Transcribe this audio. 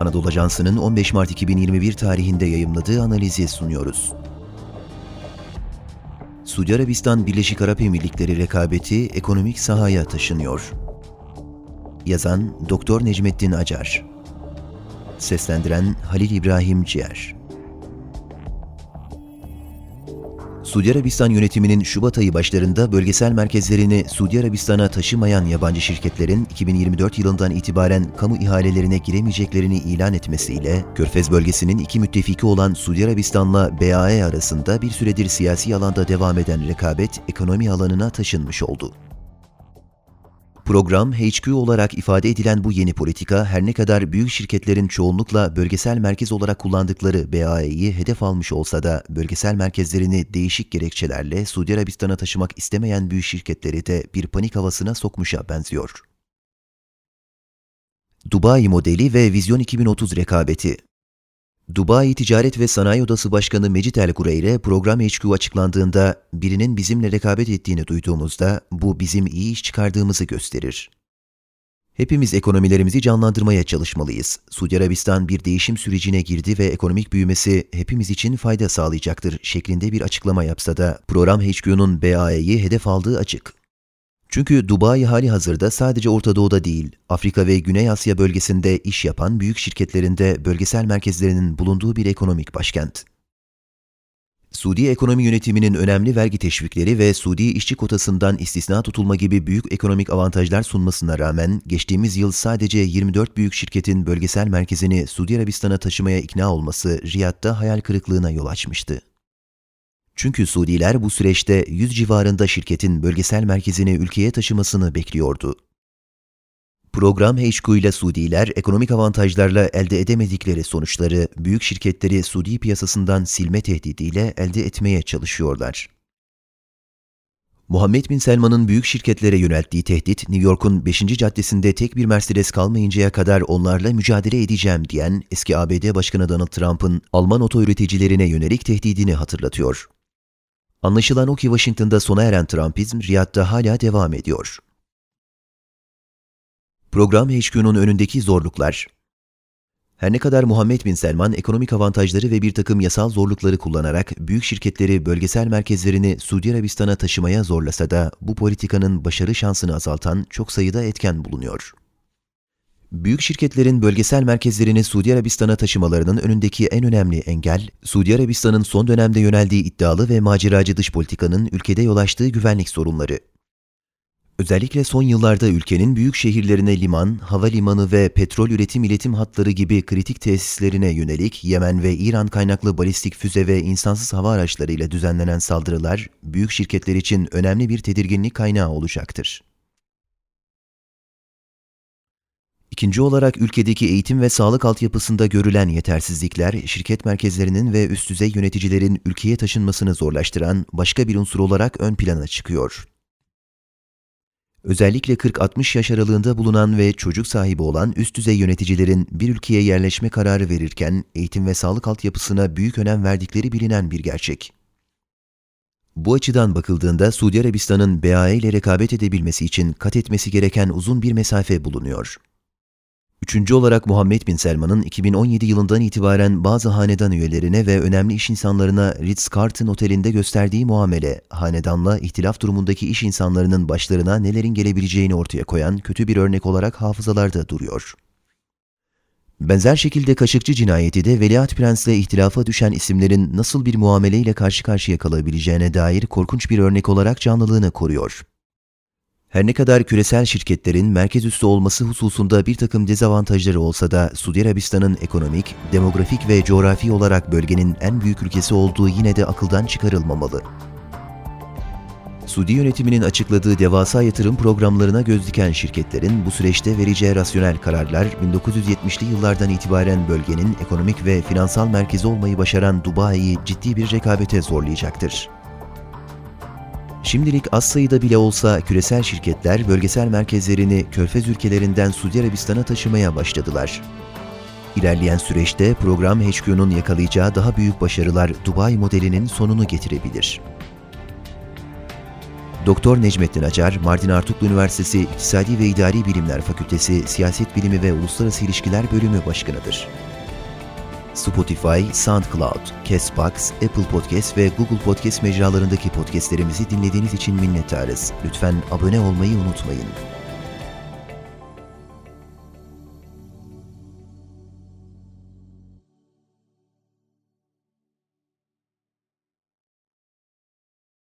Anadolu Ajansı'nın 15 Mart 2021 tarihinde yayımladığı analizi sunuyoruz. Suudi Arabistan Birleşik Arap Emirlikleri rekabeti ekonomik sahaya taşınıyor. Yazan Doktor Necmettin Acar Seslendiren Halil İbrahim Ciğer Suudi Arabistan yönetiminin Şubat ayı başlarında bölgesel merkezlerini Suudi Arabistan'a taşımayan yabancı şirketlerin 2024 yılından itibaren kamu ihalelerine giremeyeceklerini ilan etmesiyle Körfez bölgesinin iki müttefiki olan Suudi Arabistan'la BAE arasında bir süredir siyasi alanda devam eden rekabet ekonomi alanına taşınmış oldu. Program HQ olarak ifade edilen bu yeni politika her ne kadar büyük şirketlerin çoğunlukla bölgesel merkez olarak kullandıkları BAE'yi hedef almış olsa da bölgesel merkezlerini değişik gerekçelerle Suudi Arabistan'a taşımak istemeyen büyük şirketleri de bir panik havasına sokmuşa benziyor. Dubai modeli ve Vizyon 2030 rekabeti Dubai Ticaret ve Sanayi Odası Başkanı Mecit El Gureyre program HQ açıklandığında birinin bizimle rekabet ettiğini duyduğumuzda bu bizim iyi iş çıkardığımızı gösterir. Hepimiz ekonomilerimizi canlandırmaya çalışmalıyız. Suudi Arabistan bir değişim sürecine girdi ve ekonomik büyümesi hepimiz için fayda sağlayacaktır şeklinde bir açıklama yapsa da program HQ'nun BAE'yi hedef aldığı açık. Çünkü Dubai hali hazırda sadece Orta Doğu'da değil, Afrika ve Güney Asya bölgesinde iş yapan büyük şirketlerinde bölgesel merkezlerinin bulunduğu bir ekonomik başkent. Suudi ekonomi yönetiminin önemli vergi teşvikleri ve Suudi işçi kotasından istisna tutulma gibi büyük ekonomik avantajlar sunmasına rağmen geçtiğimiz yıl sadece 24 büyük şirketin bölgesel merkezini Suudi Arabistan'a taşımaya ikna olması Riyad'da hayal kırıklığına yol açmıştı. Çünkü Suudiler bu süreçte 100 civarında şirketin bölgesel merkezini ülkeye taşımasını bekliyordu. Program HQ ile Suudiler ekonomik avantajlarla elde edemedikleri sonuçları büyük şirketleri Suudi piyasasından silme tehdidiyle elde etmeye çalışıyorlar. Muhammed Bin Selman'ın büyük şirketlere yönelttiği tehdit, New York'un 5. caddesinde tek bir Mercedes kalmayıncaya kadar onlarla mücadele edeceğim diyen eski ABD Başkanı Donald Trump'ın Alman oto üreticilerine yönelik tehdidini hatırlatıyor. Anlaşılan o ki Washington'da sona eren Trumpizm, Riyad'da hala devam ediyor. Program HQ'nun önündeki zorluklar Her ne kadar Muhammed Bin Selman ekonomik avantajları ve bir takım yasal zorlukları kullanarak büyük şirketleri bölgesel merkezlerini Suudi Arabistan'a taşımaya zorlasa da bu politikanın başarı şansını azaltan çok sayıda etken bulunuyor. Büyük şirketlerin bölgesel merkezlerini Suudi Arabistan'a taşımalarının önündeki en önemli engel, Suudi Arabistan'ın son dönemde yöneldiği iddialı ve maceracı dış politikanın ülkede yol açtığı güvenlik sorunları. Özellikle son yıllarda ülkenin büyük şehirlerine liman, havalimanı ve petrol üretim iletim hatları gibi kritik tesislerine yönelik Yemen ve İran kaynaklı balistik füze ve insansız hava araçlarıyla düzenlenen saldırılar, büyük şirketler için önemli bir tedirginlik kaynağı olacaktır. İkinci olarak ülkedeki eğitim ve sağlık altyapısında görülen yetersizlikler, şirket merkezlerinin ve üst düzey yöneticilerin ülkeye taşınmasını zorlaştıran başka bir unsur olarak ön plana çıkıyor. Özellikle 40-60 yaş aralığında bulunan ve çocuk sahibi olan üst düzey yöneticilerin bir ülkeye yerleşme kararı verirken eğitim ve sağlık altyapısına büyük önem verdikleri bilinen bir gerçek. Bu açıdan bakıldığında Suudi Arabistan'ın BAE ile rekabet edebilmesi için kat etmesi gereken uzun bir mesafe bulunuyor. Üçüncü olarak Muhammed Bin Selman'ın 2017 yılından itibaren bazı hanedan üyelerine ve önemli iş insanlarına Ritz-Carlton Oteli'nde gösterdiği muamele, hanedanla ihtilaf durumundaki iş insanlarının başlarına nelerin gelebileceğini ortaya koyan kötü bir örnek olarak hafızalarda duruyor. Benzer şekilde Kaşıkçı cinayeti de Veliaht Prens'le ihtilafa düşen isimlerin nasıl bir muameleyle karşı karşıya kalabileceğine dair korkunç bir örnek olarak canlılığını koruyor. Her ne kadar küresel şirketlerin merkez üssü olması hususunda bir takım dezavantajları olsa da Suudi Arabistan'ın ekonomik, demografik ve coğrafi olarak bölgenin en büyük ülkesi olduğu yine de akıldan çıkarılmamalı. Suudi yönetiminin açıkladığı devasa yatırım programlarına göz diken şirketlerin bu süreçte vereceği rasyonel kararlar 1970'li yıllardan itibaren bölgenin ekonomik ve finansal merkezi olmayı başaran Dubai'yi ciddi bir rekabete zorlayacaktır. Şimdilik az sayıda bile olsa küresel şirketler bölgesel merkezlerini Körfez ülkelerinden Suudi Arabistan'a taşımaya başladılar. İlerleyen süreçte program HQ'nun yakalayacağı daha büyük başarılar Dubai modelinin sonunu getirebilir. Doktor Necmettin Acar, Mardin Artuklu Üniversitesi İktisadi ve İdari Bilimler Fakültesi Siyaset Bilimi ve Uluslararası İlişkiler Bölümü Başkanıdır. Spotify, SoundCloud, Castbox, Apple Podcast ve Google Podcast mecralarındaki podcastlerimizi dinlediğiniz için minnettarız. Lütfen abone olmayı unutmayın.